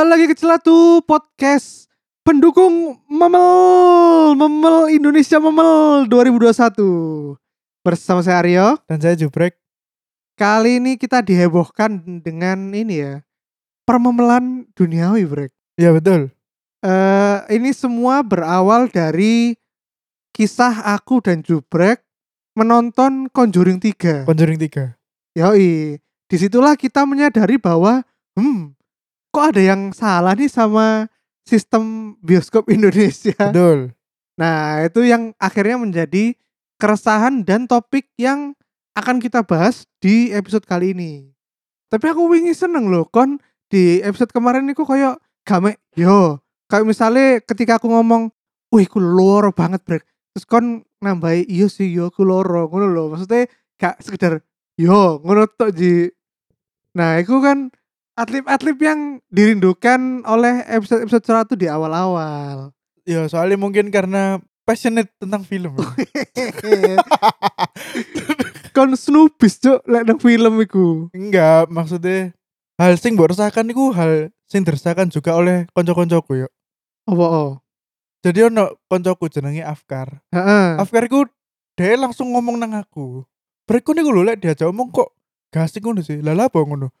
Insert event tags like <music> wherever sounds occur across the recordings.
Kembali lagi ke Celatu Podcast pendukung Memel Memel Indonesia Memel 2021 Bersama saya Aryo Dan saya Jubrek. Kali ini kita dihebohkan dengan ini ya Permemelan duniawi Brek Ya betul. Eh, Ini semua berawal dari Kisah aku dan Jubrek Menonton Conjuring 3 Conjuring 3. Yoi Di situlah kita menyadari bahwa Hmm Kok ada yang salah nih sama sistem bioskop <laughs> Indonesia Betul. Nah, itu yang akhirnya menjadi keresahan dan topik yang akan kita bahas di episode kali ini. Tapi aku wingi seneng loh, kon di episode kemarin itu kayak game yo. Kayak misalnya ketika aku ngomong, wih ku loro banget brek. Terus kon nambahi iya sih yo ku loro ngono loh. Maksudnya gak sekedar yo ngono tok ji. Nah, itu kan atlet-atlet yang dirindukan oleh episode-episode 100 di awal-awal. Ya soalnya mungkin karena passionate tentang film. <laughs> kon snubis cuk lek nang film iku. Enggak, maksudnya hal sing mbok rasakan iku hal sing dirasakan juga oleh konco-koncoku ya. Apa oh? Jadi ono koncoku jenenge Afkar. Heeh. Afkar iku dia langsung ngomong nang aku. Breku niku lho lek diajak ngomong kok gasik ngono sih. Lah lah apa ngono?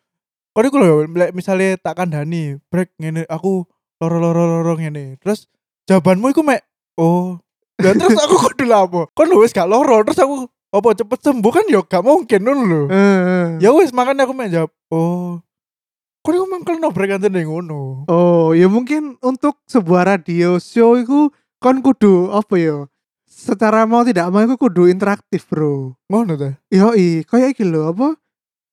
Kok niku lho lek misale tak kandhani, brek ngene aku loro-loro-loro ngene. Terus jawabanmu iku mek oh. Lah terus aku kudu lapo? Kon wis gak loro, terus aku apa cepet sembuh kan ya gak mungkin ngono lho. Heeh. Ya wis makanya aku mek jawab, oh. Kok niku mangkel no brek anten ngono. Oh, ya mungkin untuk sebuah radio show iku kon kudu apa ya? Secara mau tidak mau iku kudu interaktif, Bro. Ngono ta? Yoi, kayak iki lho apa?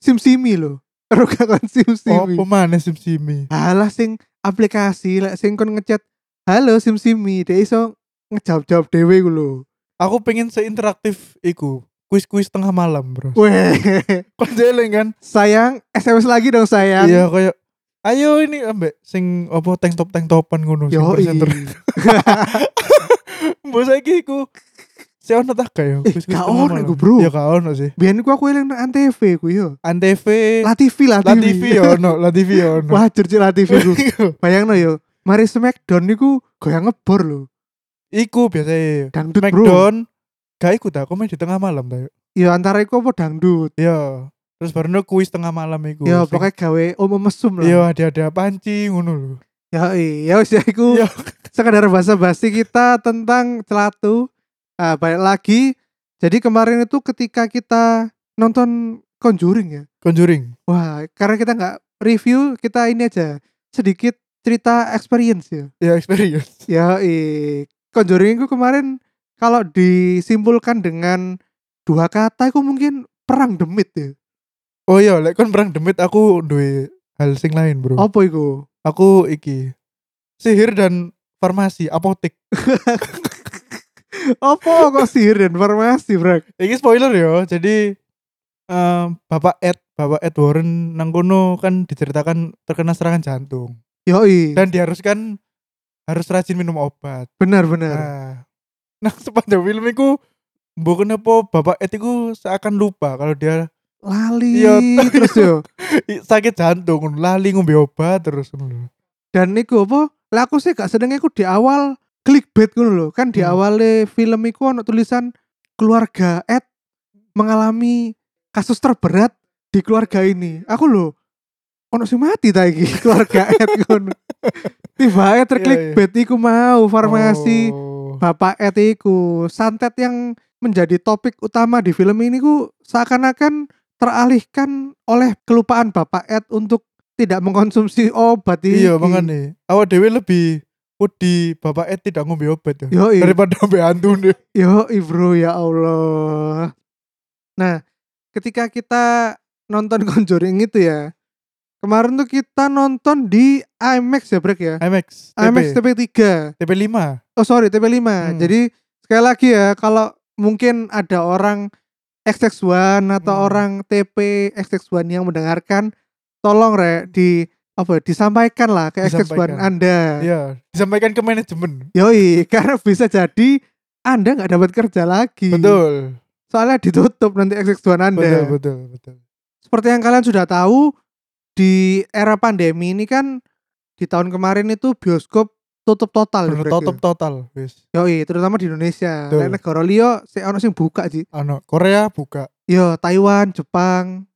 Simsimi lho. Gak kon simsimi. Apa maneh sim-simi? Halah sing aplikasi lek sing kon ngechat halo simsimi, dia iso ngejawab-jawab dhewe iku lho. Aku pengen seinteraktif iku. Kuis-kuis tengah malam, Bro. Weh, <laughs> Kon jeleng kan? sayang SMS lagi dong sayang. Iya kayak ayo ini ambek sing apa tank top tank topan ngono sing presenter. <laughs> Mbok saiki iku si ono tak kayak Eh, gak ono iku, Bro. Ya gak ono sih. Biyen ku aku eling nang Antv ku yo. Antv, Latifi lah La TV ya ono, La TV ya ono. Wah, jujur Latifi ku. <laughs> Bayangno yo, mari Smackdown niku goyang ngebor lho. Iku biasa Dangdut bro. Smackdown gak iku ta komen di tengah malam ta. yuk. Ya antara iku apa dangdut. Iya. Terus baru kuis tengah malam iku. Ya Sing- pokoknya gawe om mesum Iya, lah. ada-ada panci ngono lho. Ya iya wis ya iku Iya. sekedar basa-basi kita tentang celatu. Ah, balik lagi. Jadi kemarin itu ketika kita nonton Conjuring ya. Conjuring. Wah, karena kita nggak review, kita ini aja sedikit cerita experience ya. Ya experience. <laughs> Ya, eh, Conjuring itu kemarin kalau disimpulkan dengan dua kata itu mungkin perang demit ya. Oh iya, lek kon perang demit aku duwe hal sing lain, Bro. Apa itu? Aku iki sihir dan farmasi apotek. <laughs> Apa kok sihir dan farmasi, Brak? Iki spoiler ya. Jadi em, Bapak Ed, Bapak Ed Warren nang kono kan diceritakan terkena serangan jantung Yoi, dan diharuskan harus rajin minum obat. benar-benar. Nah, nah sepanjang film itu mbok kenapa Bapak Ed itu seakan lupa kalau dia Lali Iya. terus yo. <laughs> sakit jantung, lali ngombe obat terus. Dan niku apa? Lah aku sih gak seneng iku di awal clickbait ngono lho. Kan di Hmm. awalnya film iku ono tulisan keluarga Ed mengalami kasus terberat di keluarga ini. Aku lho ono sing mati ta iki <laughs> keluarga Ed ngono. Tiba Iya, terklikbait iku mau farmasi Oh. Bapak Ed iku santet yang menjadi topik utama di film ini ku seakan-akan teralihkan oleh kelupaan Bapak Ed untuk tidak mengkonsumsi obat iki. Iya, makanya awak dewe lebih wedi Bapak Ed tidak ngombe obat ya. Yoi. Daripada ngombe hantu deh. Yo, bro ya Allah. Nah, ketika kita nonton <laughs> Conjuring itu ya, Kemarin tuh kita nonton di IMAX ya, Brek ya. IMAX, IMAX TP, TP3. TP5. Oh, sorry, TP5. Hmm. Jadi sekali lagi ya, kalau mungkin ada orang XX1 atau Hmm. orang TP XX1 yang mendengarkan, tolong Rek di apa ya, disampaikan lah ke XX1 Disampaikan. Anda. Iya, disampaikan ke manajemen. Yoi, <laughs> karena bisa jadi Anda nggak dapat kerja lagi. Betul. Soalnya ditutup nanti XX1 Anda. Betul, betul, betul. Seperti yang kalian sudah tahu, di era pandemi ini kan di tahun kemarin itu bioskop tutup total ya, Bener ya. tutup total, wis. Yoi, terutama di Indonesia. Lek negara liya sik ono sing buka sih. Ano, Korea buka. Yo, Taiwan, Jepang.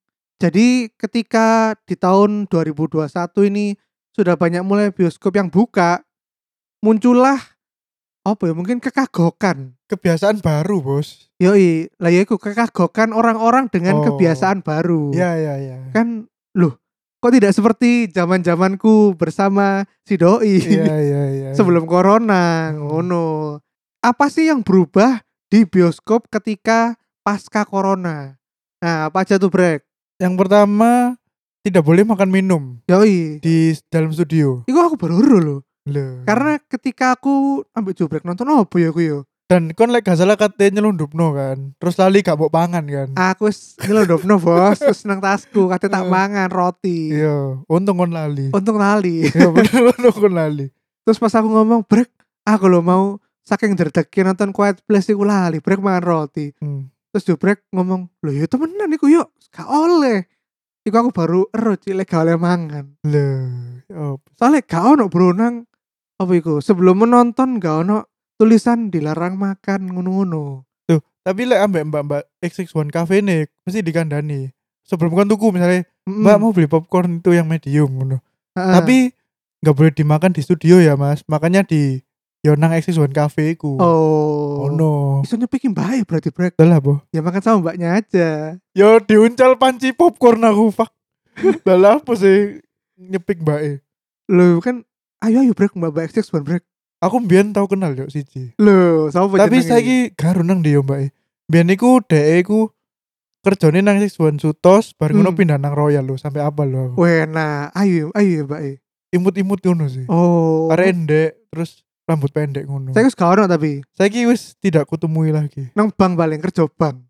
Jadi ketika di tahun 2021 ini sudah banyak mulai bioskop yang buka, muncullah apa ya mungkin kekagokan. Kebiasaan baru, Bos. Yoi, lah ya iku kekagokan orang-orang dengan Oh. kebiasaan baru. Iya, iya, iya. Kan loh, kok tidak seperti zaman-zamanku bersama si doi <laughs> Iya, iya, iya. sebelum corona, Hmm. ngono. Apa sih yang berubah di bioskop ketika pasca corona? Nah, apa aja tuh, Brek? Yang pertama tidak boleh makan minum Yoi. di dalam studio. Iku aku baru loh. Loh. Karena ketika aku ambil jubrek nonton apa ya aku yo. dan kon lek gak salah kate nyelundupno kan. Terus lali gak mau pangan kan. Aku wis nyelondopno bos, terus nang tasku kate tak Eh. mangan roti. Iya, untung kon lali. Untung lali. <laughs> Iya bener untung kon lali. Terus pas aku ngomong, "Brek, aku lo mau saking derdeki nonton Quiet Place iku lali, brek mangan roti." Hmm. Terus jubrek ngomong, "Lho ya temenan iku yuk, gak oleh." Iku aku baru ero cilek gak oleh mangan. Loh. Oh, Soalnya gak ono bro nang apa iku sebelum menonton gak ono tulisan dilarang makan ngono-ngono. tuh, tapi lek ambek mbak-mbak XX1 Cafe nih mesti dikandani. Sebelum kon tuku misalnya. Mbak mau beli popcorn itu yang medium ngono. Tapi nggak boleh dimakan di studio ya, Mas. Makanya di Yonang XX1 Cafe ku. oh. Oh no. Iso nyepikin baik berarti brek. Lah boh. Ya makan sama mbaknya aja. Yo diuncal panci popcorn aku, fuck. <laughs> Lah lah apa sih nyepik mbak Loh kan ayo ayo brek mbak mbak XX1 brek. Aku mbien tau kenal yo siji. Loh, sapa Tapi saiki garu nang yo mbak Mbien iku dhek iku kerjane nang XX1 Sutos, bar ngono Hmm. pindah nang Royal lho, sampai apa. Weh, nah, ayo ayo mbak. e. Imut-imut ngono sih. Oh. Arek endek terus rambut pendek ngono. Saya wis gak ono tapi Saiki wis tidak kutemui lagi. nang bank paling kerja bank.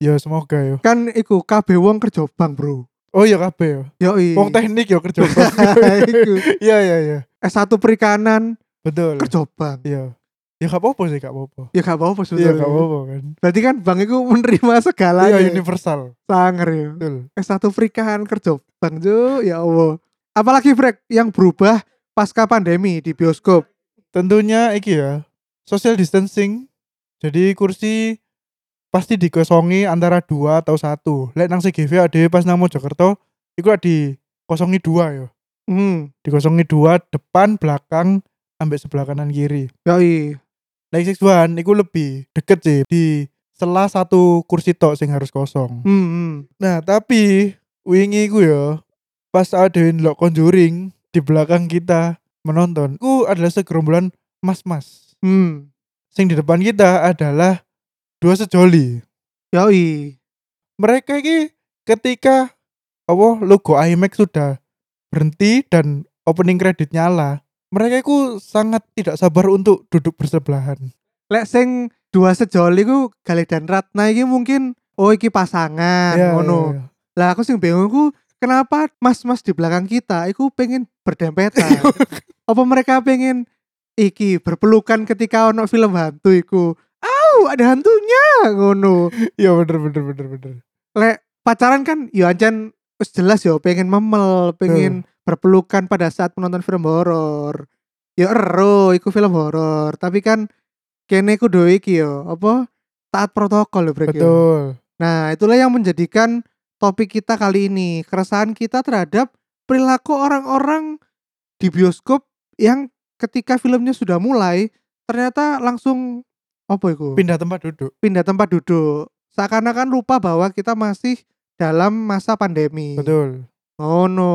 Ya semoga yo. Kan iku kabeh wong kerja bank, Bro. Oh iya kabeh yo. Yoi. Wong teknik yo kerja. <laughs> Iku. Iya iya iya. S1 perikanan Betul. kerja bank. Iya. Ya gak apa-apa sih, gak apa-apa. Ya gak apa-apa Iya sebetulnya. gak apa-apa kan. Berarti kan bank itu menerima segalanya. Iya universal. Sanger ya. Betul. S1 perikanan kerja bank jo, ya Allah. Apalagi Brek yang berubah pasca pandemi di bioskop. Tentunya iki ya. Social distancing. Jadi kursi pasti dikosongi antara dua atau satu. Lek nang CGV ada pas nang Mojokerto, iku di kosongi dua yo. Hmm, Dikosongi dua depan, belakang, ambek sebelah kanan kiri. yoi. Lek X1 iku lebih deket sih di sela satu kursi tok sing harus kosong. Hmm, hmm. Nah, tapi wingi ku ya pas ada ndelok Conjuring di belakang kita menonton, ku adalah segerombolan mas-mas. hmm. Sing di depan kita adalah dua sejoli. Yoi. Mereka ini ketika apa logo IMAX sudah berhenti dan opening credit nyala, mereka itu sangat tidak sabar untuk duduk bersebelahan. Lek sing dua sejoli ku Gali dan Ratna iki mungkin oh iki pasangan Iya, ngono. iya, iya. Lah aku sing bingung ku kenapa mas-mas di belakang kita iku pengen berdempetan. <laughs> Apa mereka pengen iki berpelukan ketika ono film hantu iku. Au, ada hantunya ngono. Iya bener bener bener bener. Lek pacaran kan ya ancen wis jelas ya pengen memel, pengen berpelukan pada saat menonton film horor. Ya ero iku film horor, tapi kan kene kudu iki yo apa taat protokol lho yo. Betul. Nah, itulah yang menjadikan topik kita kali ini, keresahan kita terhadap perilaku orang-orang di bioskop yang ketika filmnya sudah mulai ternyata langsung apa itu? Pindah tempat duduk. pindah tempat duduk. Seakan-akan lupa bahwa kita masih dalam masa pandemi. Betul. Oh no.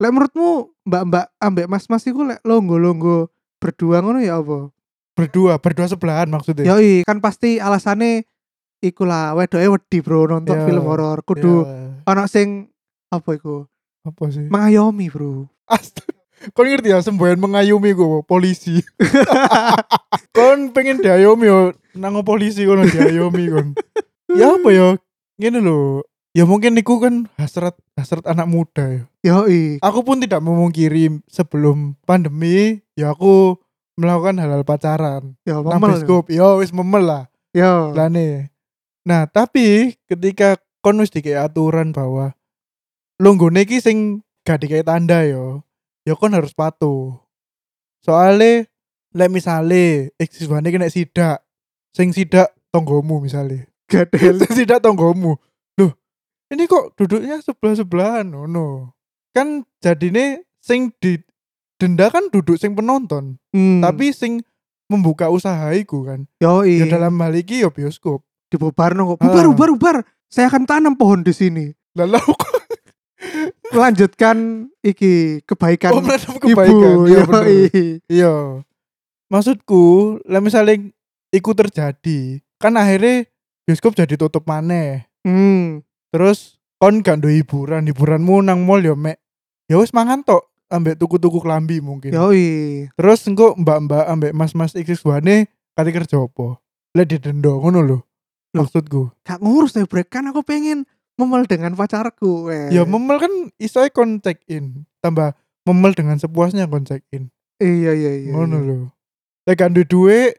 Lek menurutmu mbak-mbak ambek mas-mas iku lek longgo-longgo berdua ngono ya apa? Berdua, berdua sebelahan maksudnya. Yoi, kan pasti alasannya iku lah wedoke wedi bro nonton Ya, film horor. Kudu Ya. ana sing apa iku? Apa sih? mengayomi, Bro. Astaga. Kon ngerti ya semboyan mengayomi gue polisi. <laughs> kon pengen diayomi yo nang polisi kon diayomi kon. ya apa ya? Gini loh. Ya mungkin niku kan hasrat hasrat anak muda ya. Yoi. Aku pun tidak memungkiri sebelum pandemi ya aku melakukan halal pacaran. Ya Nang memel. bioskop. Ya wis memel lah. Yo. Lah nih. Nah, tapi ketika kon wis dikei aturan bahwa longgone iki sing gak dikei tanda yo, ya kon harus patuh. Soale lek misale eksiswane kena sidak, sing sidak tonggomu misale. Gadel. sing sidak tonggomu. Loh, ini kok duduknya sebelah-sebelahan ngono. Kan jadine sing di denda kan duduk sing penonton, Hmm. tapi sing membuka usaha iku kan. Yoi. Ya dalam hal iki ya bioskop. Dibubarno kok. Bubar, bubar, bubar. Saya akan tanam pohon di sini. Lalu kok Melanjutkan iki kebaikan oh, menanam ibu. kebaikan. Iya. Iya. Maksudku, lah misalnya iku terjadi, kan akhirnya bioskop jadi tutup maneh. Hmm. Terus kon gak duwe hiburan, hiburanmu nang mall ya mek. Ya wis mangan tok ambek tuku-tuku klambi mungkin. Yoi. Terus engko mbak-mbak ambek mas-mas XX1 kali kerja apa? Lah didendo ngono lho. Loh. Maksudku. Gak ngurus deh break kan aku pengen memel dengan pacarku. Eh. Ya memel kan iso kon check in. Tambah memel dengan sepuasnya kon check in. Iya iya iya. ngono iya. lho lek gak duwe duit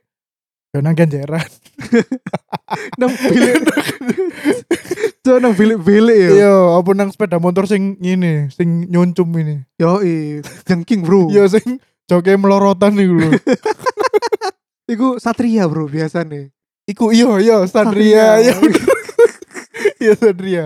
ya nang kenjeran <laughs> Nang bilik. <laughs> Cok nang bilik-bilik ya. iya apa nang sepeda motor sing ngene sing nyoncum ini Yoi. Jengking, Bro. iya sing joke melorotan iku lho <laughs> Iku satria, Bro, biasanya. Iku iya iya Sandria iya bener. <laughs> iya Sandria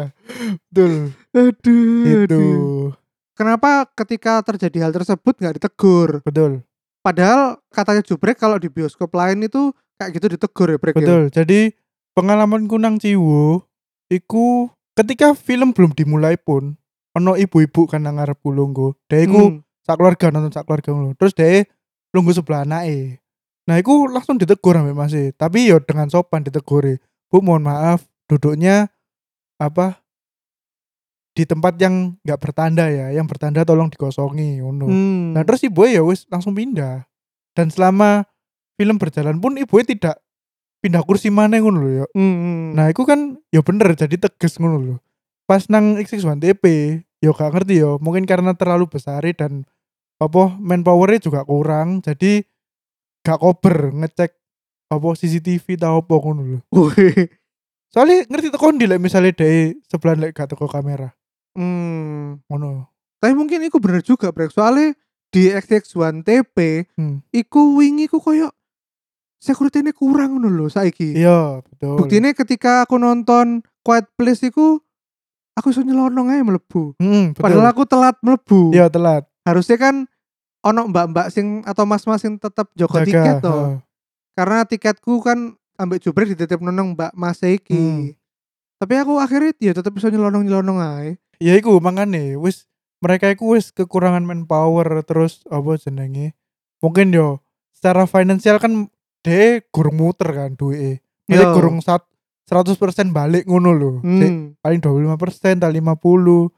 betul Aduh, itu aduh. Kenapa ketika terjadi hal tersebut nggak ditegur? betul Padahal katanya jubrek kalau di bioskop lain itu kayak gitu ditegur ya brek ya? betul jadi pengalamanku nang Ciwo iku ketika film belum dimulai pun ono ibu-ibu kan nang ngarep lungguh dia iku Hmm. sak keluarga nonton sak keluarga ngono. Terus dia lungguh sebelah anake. Nah, iku langsung ditegur ambek Mas e. Tapi yo dengan sopan ditegur. Bu, mohon maaf, duduknya apa di tempat yang nggak bertanda ya. Yang bertanda tolong dikosongi ngono. Hmm. Nah, terus ibu ya wis langsung pindah. Dan selama film berjalan pun ibu tidak pindah kursi mana ngono lho ya. Hmm. Nah, iku kan ya bener jadi tegas ngono lho. Pas nang XX1 TP, yo gak ngerti yo, mungkin karena terlalu besar dan apa manpowernya juga kurang, jadi gak kober ngecek apa CCTV tau apa ngono lho. Soalnya ngerti tekan di lek misalnya dari sebelah lek gak teko kamera. Hmm. Ngono. Tapi mungkin iku bener juga brek soalnya di XX1 TP Hmm. iku wingi ku koyo security kurang ngono lho saiki. Iya, betul. Buktinya ketika aku nonton Quiet Place iku aku iso nyelonong aja melebu. Hmm, betul. Padahal aku telat melebu. Iya, telat. Harusnya kan ono mbak-mbak sing atau mas-mas sing tetap joko Jaga. tiket toh. Karena tiketku kan ambek jubrek dititip nonong mbak mas iki. Hmm. Tapi aku akhirnya ya tetap bisa nyelonong-nyelonong aja. Ya iku makane wis mereka iku wis kekurangan manpower terus apa jenenge. Mungkin yo secara finansial kan de gurung muter kan duwe. Jadi Yo. gurung sat 100% balik ngono lho. Hmm. paling 25% tak 50.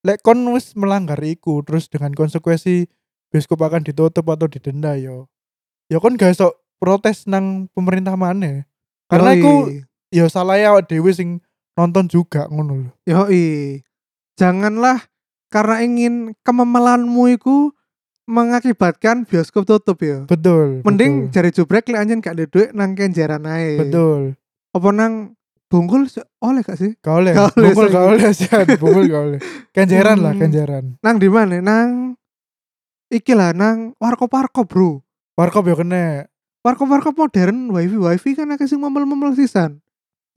Lek kon wis melanggar iku terus dengan konsekuensi bioskop akan ditutup atau didenda yo. Ya kon gak iso protes nang pemerintah mana. Karena iku ya salah ya dhewe sing nonton juga ngono lho. Yoi. Janganlah karena ingin kememelanmu iku mengakibatkan bioskop tutup ya. Betul. Mending betul. jari jubrek lek anjen gak ada duit nang kenjeran ae. betul. Apa nang bungkul oleh gak sih? Gak oleh, bungkul gak oleh sian, bungkul gak oleh. Kenjeran lah, Hmm. kenjeran. Nang di mana? Nang iki lah nang warkop-warkop, Bro. Warkop ya kena. Warkop-warkop modern wifi wifi kan akeh sing memel-memel sisan.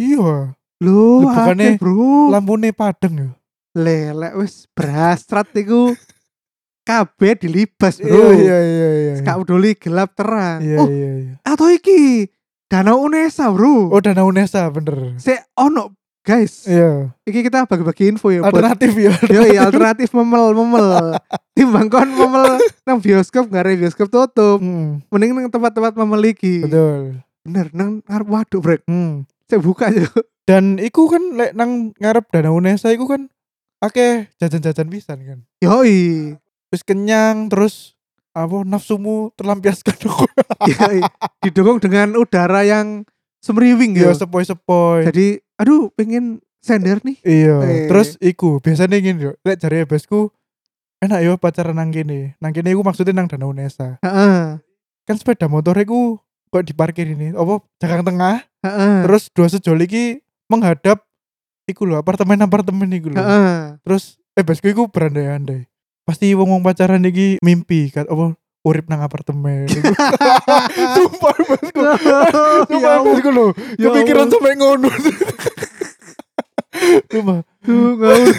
Iya, Lho, Lah, bukannya Bro. lampunya padeng ya. Lelek wis berhasrat iku <laughs> kabeh dilibas, Bro. Iya, iya, iya, iya. Gak peduli gelap terang. Iya, oh, iya, iya. atau iki Danau Unesa, Bro. Oh, Danau Unesa bener. Se ono, guys. Iya, Iki kita bagi-bagi info ya buat alternatif ya. Yoi, alternatif memel memel. <laughs> Timbang kon memel nang bioskop gak ada bioskop tutup. Hmm, Mending nang tempat-tempat memel iki. betul. Bener nang ngarep waduk brek. Hmm. Saya buka aja. Dan iku kan lek nang ngarep Danau Unesa iku kan Oke, jajan-jajan pisan kan. Yoi. Wis kenyang terus apa nafsumu terlampiaskan <laughs> Yoi. Didukung dengan udara yang semriwing ya ya. sepoi-sepoi. Jadi aduh pengen sender nih. Iya, Eh. terus iku biasanya ngene yo. Lek jare besku enak yo pacaran nang kene. Nang kene iku maksudnya nang Danau Nesa. Heeh. Kan sepeda motor iku kok diparkir ini apa jagang tengah Heeh. terus dua sejoli iki menghadap iku lho apartemen-apartemen iku lho. Heeh. Terus eh besku iku berandai-andai. Pasti wong-wong pacaran iki mimpi kan apa urip nang apartemen. <laughs> Sumpah Sumpah Ya besku lho. Ya Kepikiran sampai ngono. Sumpah. Duh, ngawur.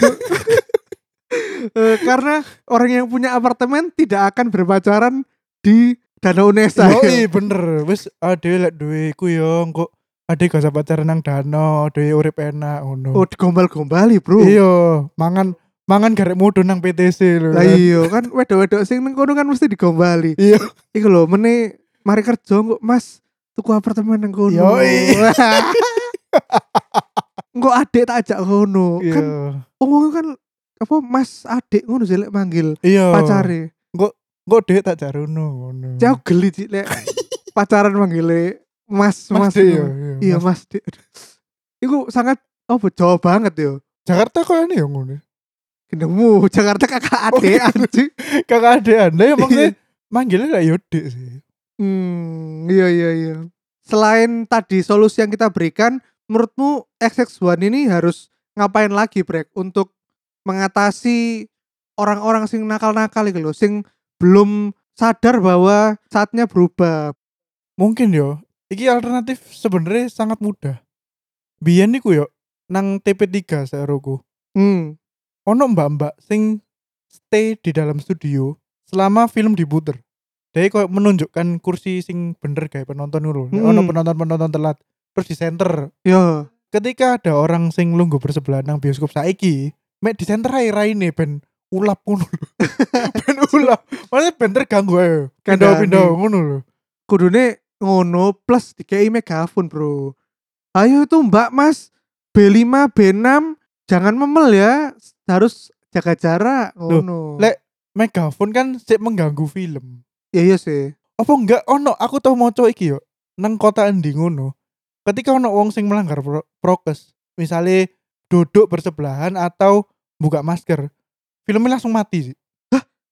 Eh, karena orang yang punya apartemen tidak akan berpacaran di Danau Nesa. ya. Yoi bener Wis ade lek duwe iku yo Kok ade gak pacaran nang danau Ade urip enak ngono Oh digombal-gombali bro. Iya Mangan Mangan garek mudun nang PTC lho Lah iya kan wedok-wedok sing nang kono kan mesti digombali. Iya Iku lho mene mari kerja kok Mas tuku apartemen nang kono. Yoi. <laughs> Engko adik tak ajak kono. Iya Kan omong kan apa Mas adik ngono sih lek manggil Iya pacare. Kok dek tak jarono ngono Jauh geli sih lek <laughs> pacaran manggil Mas Mas Mas. Dek, iya, iya, Iya Mas Dik. Iku sangat oh Jawa banget yo. Jakarta kok ini ya ngono Gendengmu Jakarta kakak Oh, adik iya. anjing. Kakak ade anda ya maksudnya Manggilnya gak yo dek sih Hmm, iya iya iya. Selain tadi solusi yang kita berikan, menurutmu XX1 ini harus ngapain lagi, Brek, untuk mengatasi orang-orang sing nakal-nakal gitu loh, sing belum sadar bahwa saatnya berubah. Mungkin yo Iki alternatif sebenarnya sangat mudah Biyen niku yo Nang TP3 seeroku Hmm, ono mbak-mbak sing stay di dalam studio selama film diputer. Dia kok menunjukkan kursi sing bener kayak penonton dulu. Hmm. Ono penonton-penonton telat terus di center. ya, Ketika ada orang sing lungguh bersebelah nang bioskop saiki, mek di center ae raine ben ulap ngono <laughs> ben ulap. Maksudnya ben terganggu ae. Pindah-pindah Kandhane. ngono lho. kudune ngono plus dikei megafon, Bro. Ayo itu Mbak Mas B5 B6 jangan memel ya, harus jaga jarak ngono. lek- Megafon kan sik mengganggu film. Ya iya sih. apa enggak? Ono aku tau moco iki yo. Nang kota endi ngono. Ketika ono wong sing melanggar pro prokes misalnya duduk bersebelahan atau buka masker filmnya langsung mati sih.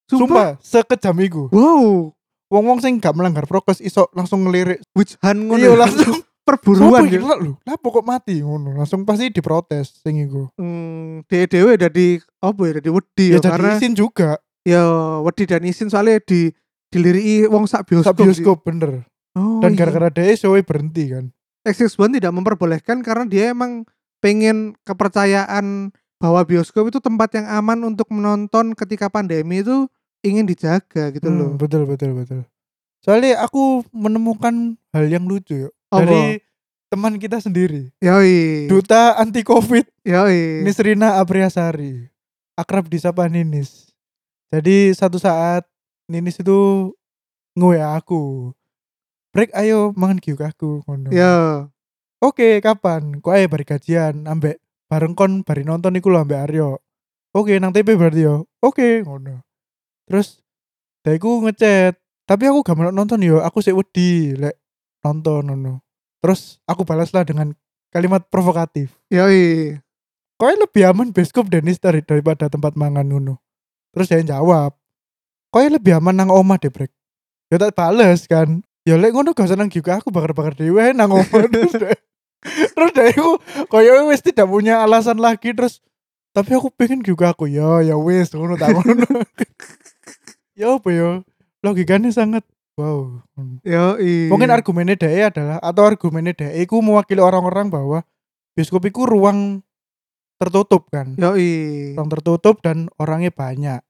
Sumpah. sumpah sekejam iku. Wow, wong-wong sing gak melanggar prokes iso langsung ngelirik witch hunt ngono. iya ya. langsung. <laughs> Perburuan ya. lho. Lah pokok mati ngono. Langsung pasti diprotes sing iku. Hmm, dhewe dadi apa ya dadi wedi ya ya, karena izin juga. Ya wedi dan izin soalnya di diliriki wong sak bioskop. sak bioskop bener. Oh, dan iya. gara-gara dia show berhenti kan XX1 tidak memperbolehkan karena dia emang pengen kepercayaan bahwa bioskop itu tempat yang aman untuk menonton ketika pandemi itu ingin dijaga gitu Hmm, loh. betul betul betul soalnya aku menemukan hal yang lucu yuk Apa? dari teman kita sendiri Yoi. duta anti covid Yoi. Nisrina Apriasari akrab disapa Ninis jadi satu saat Ninis itu nge aku. Break ayo mangan giuk aku ngono. Ya. oke kapan? Kok ayo bari gajian ambek bareng kon bari nonton iku lho ambek Aryo. Oke nang TP berarti yo. Oke ngono. Terus daiku ngechat tapi aku gak mau nonton yo aku sih wedi lek nonton ngono. Terus aku balaslah dengan kalimat provokatif. Yoi. kok lebih aman bioskop Denis dari daripada tempat mangan ngono. Terus dia jawab kok lebih aman nang omah deh brek. Ya tak bales kan. Ya lek ngono gak nang giuk aku bakar-bakar dewe nang omah. <laughs> Terus deh terus deh aku koyo wis tidak punya alasan lagi terus tapi aku pengen giuk aku. Ya ya wis ngono tak ngono. <laughs> Ya apa ya? Logikanya sangat wow. Yoi. mungkin argumennya DE adalah atau argumennya DE itu mewakili orang-orang bahwa bioskop itu ruang tertutup kan. Yoi. ruang tertutup dan orangnya banyak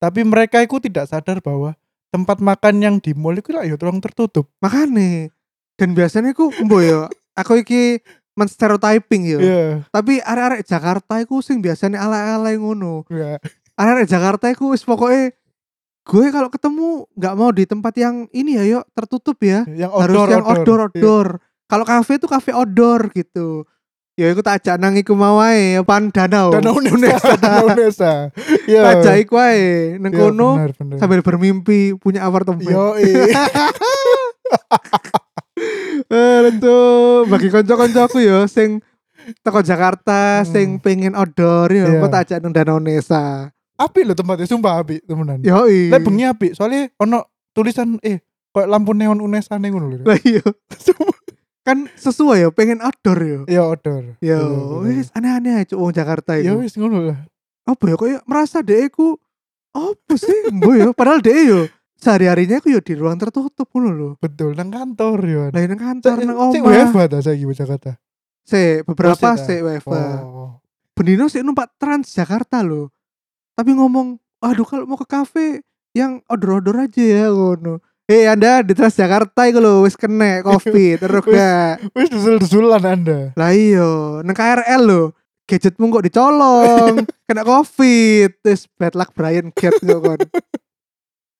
tapi mereka itu tidak sadar bahwa tempat makan yang di mall itu lah ya ruang tertutup Makane. Dan biasanya ku mbo ya, aku iki menstereotyping ya. iya Tapi arek-arek Jakarta iku sing biasanya ala-ala ngono. iya Arek-arek Jakarta iku wis pokoknya gue kalau ketemu nggak mau di tempat yang ini ya yuk tertutup ya. yang Harus outdoor yang outdoor Iya. outdoor. Kalau kafe itu kafe outdoor gitu. Ya iku tak ajak nang iku mau wae, pan danau. Danau Unesa, <laughs> Danau Unesa. Iya. Tak ajak iku wae nang Iya, kono sambil bermimpi punya apartemen. Yo, <laughs> <laughs> Eh, itu bagi kanca-kancaku ya sing teko Jakarta Hmm. sing pengen outdoor ya, Iya. aku tak ajak nang Danau Nesa. api loh tempatnya, sumpah api temenan. Yo Lek bengi api, soalnya ono tulisan eh kayak lampu neon Unesa nih ngono lho. Lah iya. Kan sesuai ya pengen outdoor ya. Ya outdoor. Yo, Bener, bener. wis aneh-aneh aja wong Jakarta Ya itu. wis ngono lah. Apa ya kok merasa dek ku apa sih mbok ya padahal dek yo sehari-harinya aku yo di ruang tertutup ngono lho. Betul nang kantor ya. Lah nang kantor nang omah. WFH ta saiki Jakarta. Se beberapa Oh, sik, se WFA. Oh. Benino sih numpak Trans Jakarta loh. Tapi ngomong, aduh kalau mau ke kafe yang odor-odor aja ya ngono. Eh Anda di Trans Jakarta itu loh wis kena covid <laughs> terus gak. Wis dusul-dusulan Anda. Lah iyo, nang KRL loh. Gadgetmu kok dicolong, <laughs> kena covid. Terus bad luck Brian Gat kok kon. <laughs>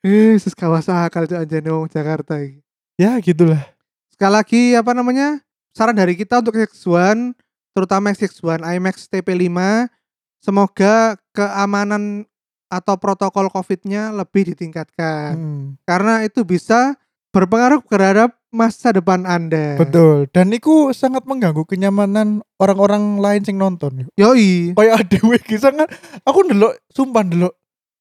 Eh, akal tuh anjane wong Jakarta iki. Ya gitulah. Sekali lagi apa namanya? Saran dari kita untuk X1 terutama X1 IMAX TP5 semoga keamanan atau protokol COVID-nya lebih ditingkatkan Hmm, karena itu bisa berpengaruh terhadap masa depan Anda. betul. Dan iku sangat mengganggu kenyamanan orang-orang lain sing nonton. Yoi. Kayak adewe iki sangat aku ndelok sumpah ndelok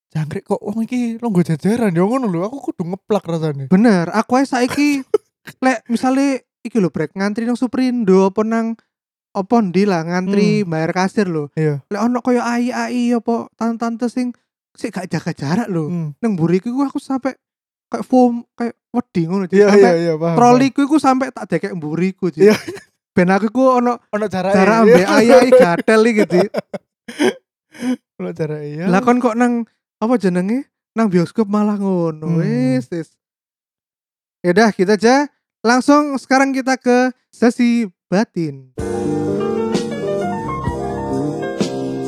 jangkrik kok wong iki longgo jajaran ya ngono lho. Aku kudu ngeplak rasane. Bener, aku ae saiki <laughs> lek misale iki lho brek ngantri nang Superindo apa nang apa ndi lah ngantri bayar kasir lho. Iya. Lek ono koyo ai-ai apa tante-tante sing sik gak jaga jarak lho. Hmm. Nang mburiku aku sampai kayak foam kayak wedi ngono Ci. Iya iya sampai iya paham. troliku iku sampai tak dekek mburiku Ci. Iya. Ben aku ku ono paham. ono jarak jarak ambek ai-ai gatel iki Ci. <laughs> ono jarak iya. Lah kon kok nang apa jenenge? Nang bioskop malah ngono. Hmm. Wis wis. Ya udah kita aja langsung sekarang kita ke sesi batin.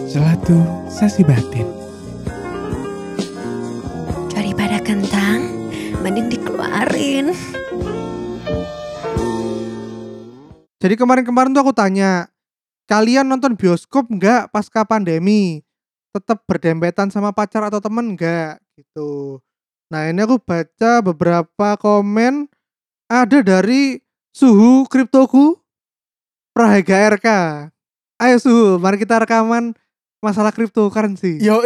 Selatu sesi batin. Kentang, mending dikeluarin. Jadi kemarin-kemarin tuh aku tanya, kalian nonton bioskop nggak pasca pandemi? Tetap berdempetan sama pacar atau temen nggak? Gitu. Nah ini aku baca beberapa komen ada dari Suhu Kriptoku Prahaga RK. Ayo Suhu, mari kita rekaman masalah cryptocurrency. Yo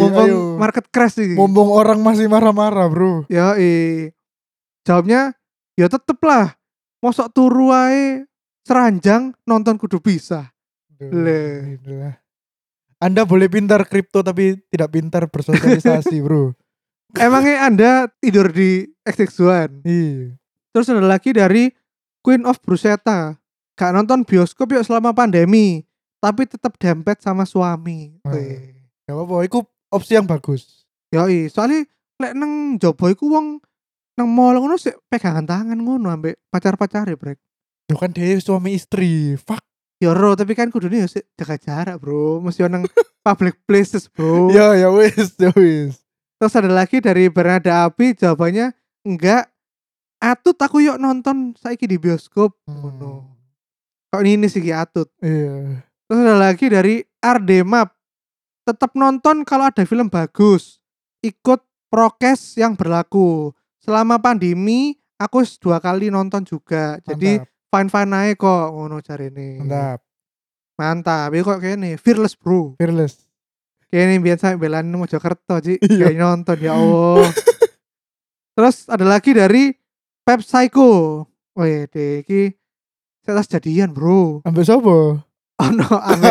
Mumpung ayo. market crash sih. Mumpung orang masih marah-marah, Bro. Ya Jawabnya ya tetep lah. Mosok turu ae seranjang nonton kudu bisa. Le. Anda boleh pintar kripto tapi tidak pintar bersosialisasi, Bro. <laughs> <laughs> Emangnya Anda tidur di XX1? Iya. Terus ada lagi dari Queen of Bruseta. Gak nonton bioskop yuk selama pandemi. Tapi tetap dempet sama suami. Weh. Gak apa-apa, itu opsi yang bagus. Yoi, soalnya lek nang jobo iku wong nang mall ngono sik pegangan tangan ngono ambek pacar-pacare, Brek. Yo kan dia suami istri. Fuck. Ya ro, tapi kan kudune ya sik jaga jarak, Bro. Mesti nang <laughs> public places, Bro. Ya ya wis, ya wis. Terus ada lagi dari Bernada Api jawabannya enggak. Atut aku yuk nonton saiki di bioskop. Ngono. Kok ini sih Ki Atut. Iya. Terus ada lagi dari Ardemap. Tetap nonton kalau ada film bagus. Ikut prokes yang berlaku. Selama pandemi aku dua kali nonton juga. Jadi Mantap. fine fine aja kok ngono carane. Mantap. Mantap. Ini kok kayaknya fearless bro. Fearless. Kayaknya biasa belan Mojokerto Ci. Iya. Kayak nonton ya Allah. <laughs> Terus ada lagi dari Pep Psycho. Wih, deh, iki saya jadian bro. Ambil sopo? Oh no, <laughs> ame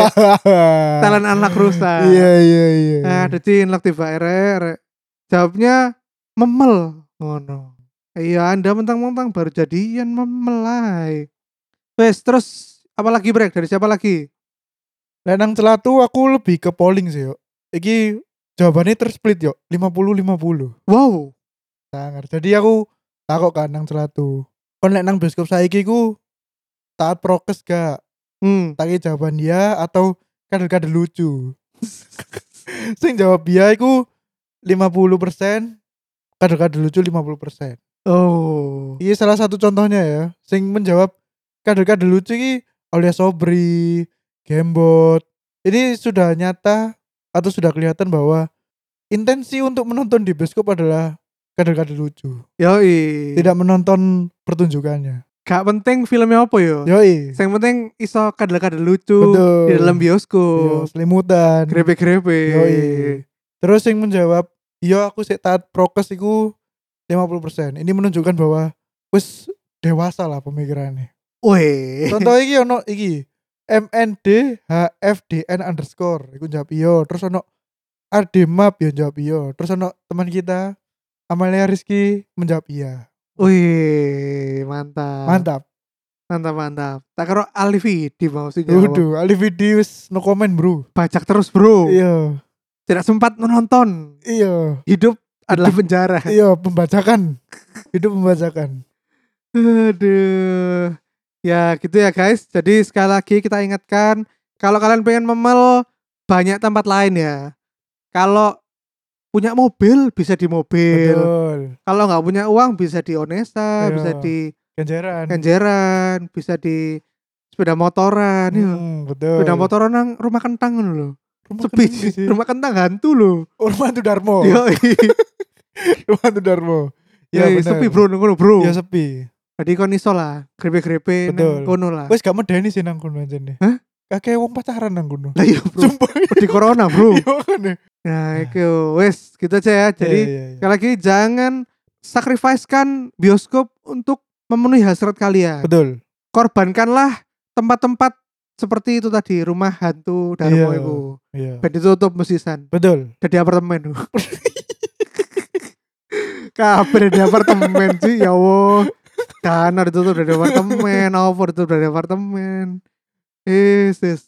talent anak rusa. Iya iya iya. Nah, ada cinlok tiba ere Jawabnya memel. Ngono. Iya, Anda mentang-mentang baru jadian memelai. Wes, terus apa lagi break dari siapa lagi? Lah nang celatu aku lebih ke polling sih yo. Iki jawabannya tersplit yo, 50-50. Wow. Sangar. Jadi aku takut kan nang celatu. Kon lek nang bioskop saiki ku taat prokes gak? Hmm. Taki jawaban dia atau kader-kader lucu. <laughs> Sing jawab dia iku 50%, kader-kader lucu 50%. Oh. Iya salah satu contohnya ya. Sing menjawab kader-kader lucu iki Aulia Sobri, Gembot. Ini sudah nyata atau sudah kelihatan bahwa intensi untuk menonton di bioskop adalah kader-kader lucu. Yoi. Tidak menonton pertunjukannya. Gak penting filmnya apa yo. Yoi. Yang penting iso kadal-kadal lucu Betul. di dalam bioskop. selimutan. Grepe-grepe. Yoi. Terus yang menjawab, iya aku sih taat prokes iku 50%. Ini menunjukkan bahwa wis dewasa lah pemikirannya. Weh. Contoh iki ono iki MND HFDN underscore iku jawab iya. Terus ono RD Map ya jawab iya. Terus ono teman kita Amalia Rizky menjawab iya. Wih, mantap. Mantap. Mantap, mantap. Tak kira Alifi di mau sih. Waduh, Ali video wis no comment, Bro. Bacak terus, Bro. Iya. Tidak sempat menonton. Iya. Hidup adalah penjara. <laughs> Iya, pembacakan. Hidup pembacakan. Aduh. Ya gitu ya guys. Jadi sekali lagi kita ingatkan kalau kalian pengen memel banyak tempat lain ya. Kalau punya mobil bisa di mobil. Kalau nggak punya uang bisa di Onesa, Iya. bisa di Kenjeran. Kenjeran, bisa di sepeda motoran. ya. Hmm, betul. Sepeda motoran nang rumah kentang lho. Rumah Sepi. kentang. <laughs> Rumah kentang hantu lho. Oh, rumah itu Darmo. <laughs> <laughs> Rumah itu Darmo. ya, bener. sepi bro, ngono bro. Ya sepi. Jadi kon iso lah, grepe-grepe nang kono lah. Wes gak medeni sih nang kono aja nih. Hah? Kakek wong pacaran nang kono. Lah iya bro, Sumpah. di corona bro. Iya kan ya. Nah, itu wes gitu aja ya. Jadi Iya, iya, iya. sekali lagi jangan sacrifice-kan bioskop untuk memenuhi hasrat kalian. betul. Korbankanlah tempat-tempat seperti itu tadi, rumah hantu Darmo Iya. itu. Iya. Ben ditutup mesisan. Betul. Jadi apartemen. <laughs> Kabeh di apartemen sih ya Allah. Dana ditutup dari apartemen, apa ditutup dari apartemen. Yes, yes.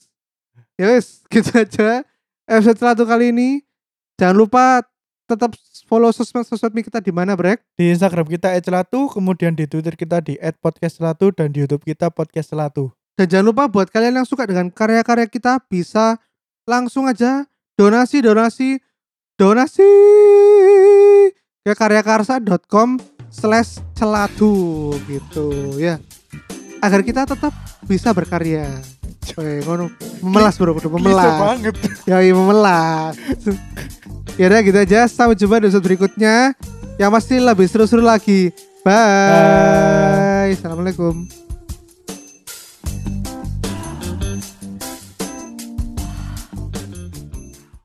Ya wes, gitu aja. Episode satu kali ini. Jangan lupa tetap follow sosmed-sosmed kita di mana, Brek? Di Instagram kita @celatu, kemudian di Twitter kita di @podcastcelatu dan di YouTube kita podcast celatu. Dan jangan lupa buat kalian yang suka dengan karya-karya kita bisa langsung aja donasi donasi donasi ke karyakarsa.com slash celatu gitu ya agar kita tetap bisa berkarya Weh, ngono. Memelas bro udah memelas. banget. ya iya memelas. <laughs> Ya udah gitu aja. Sampai jumpa di episode berikutnya. Yang pasti lebih seru-seru lagi. Bye. Bye. assalamualaikum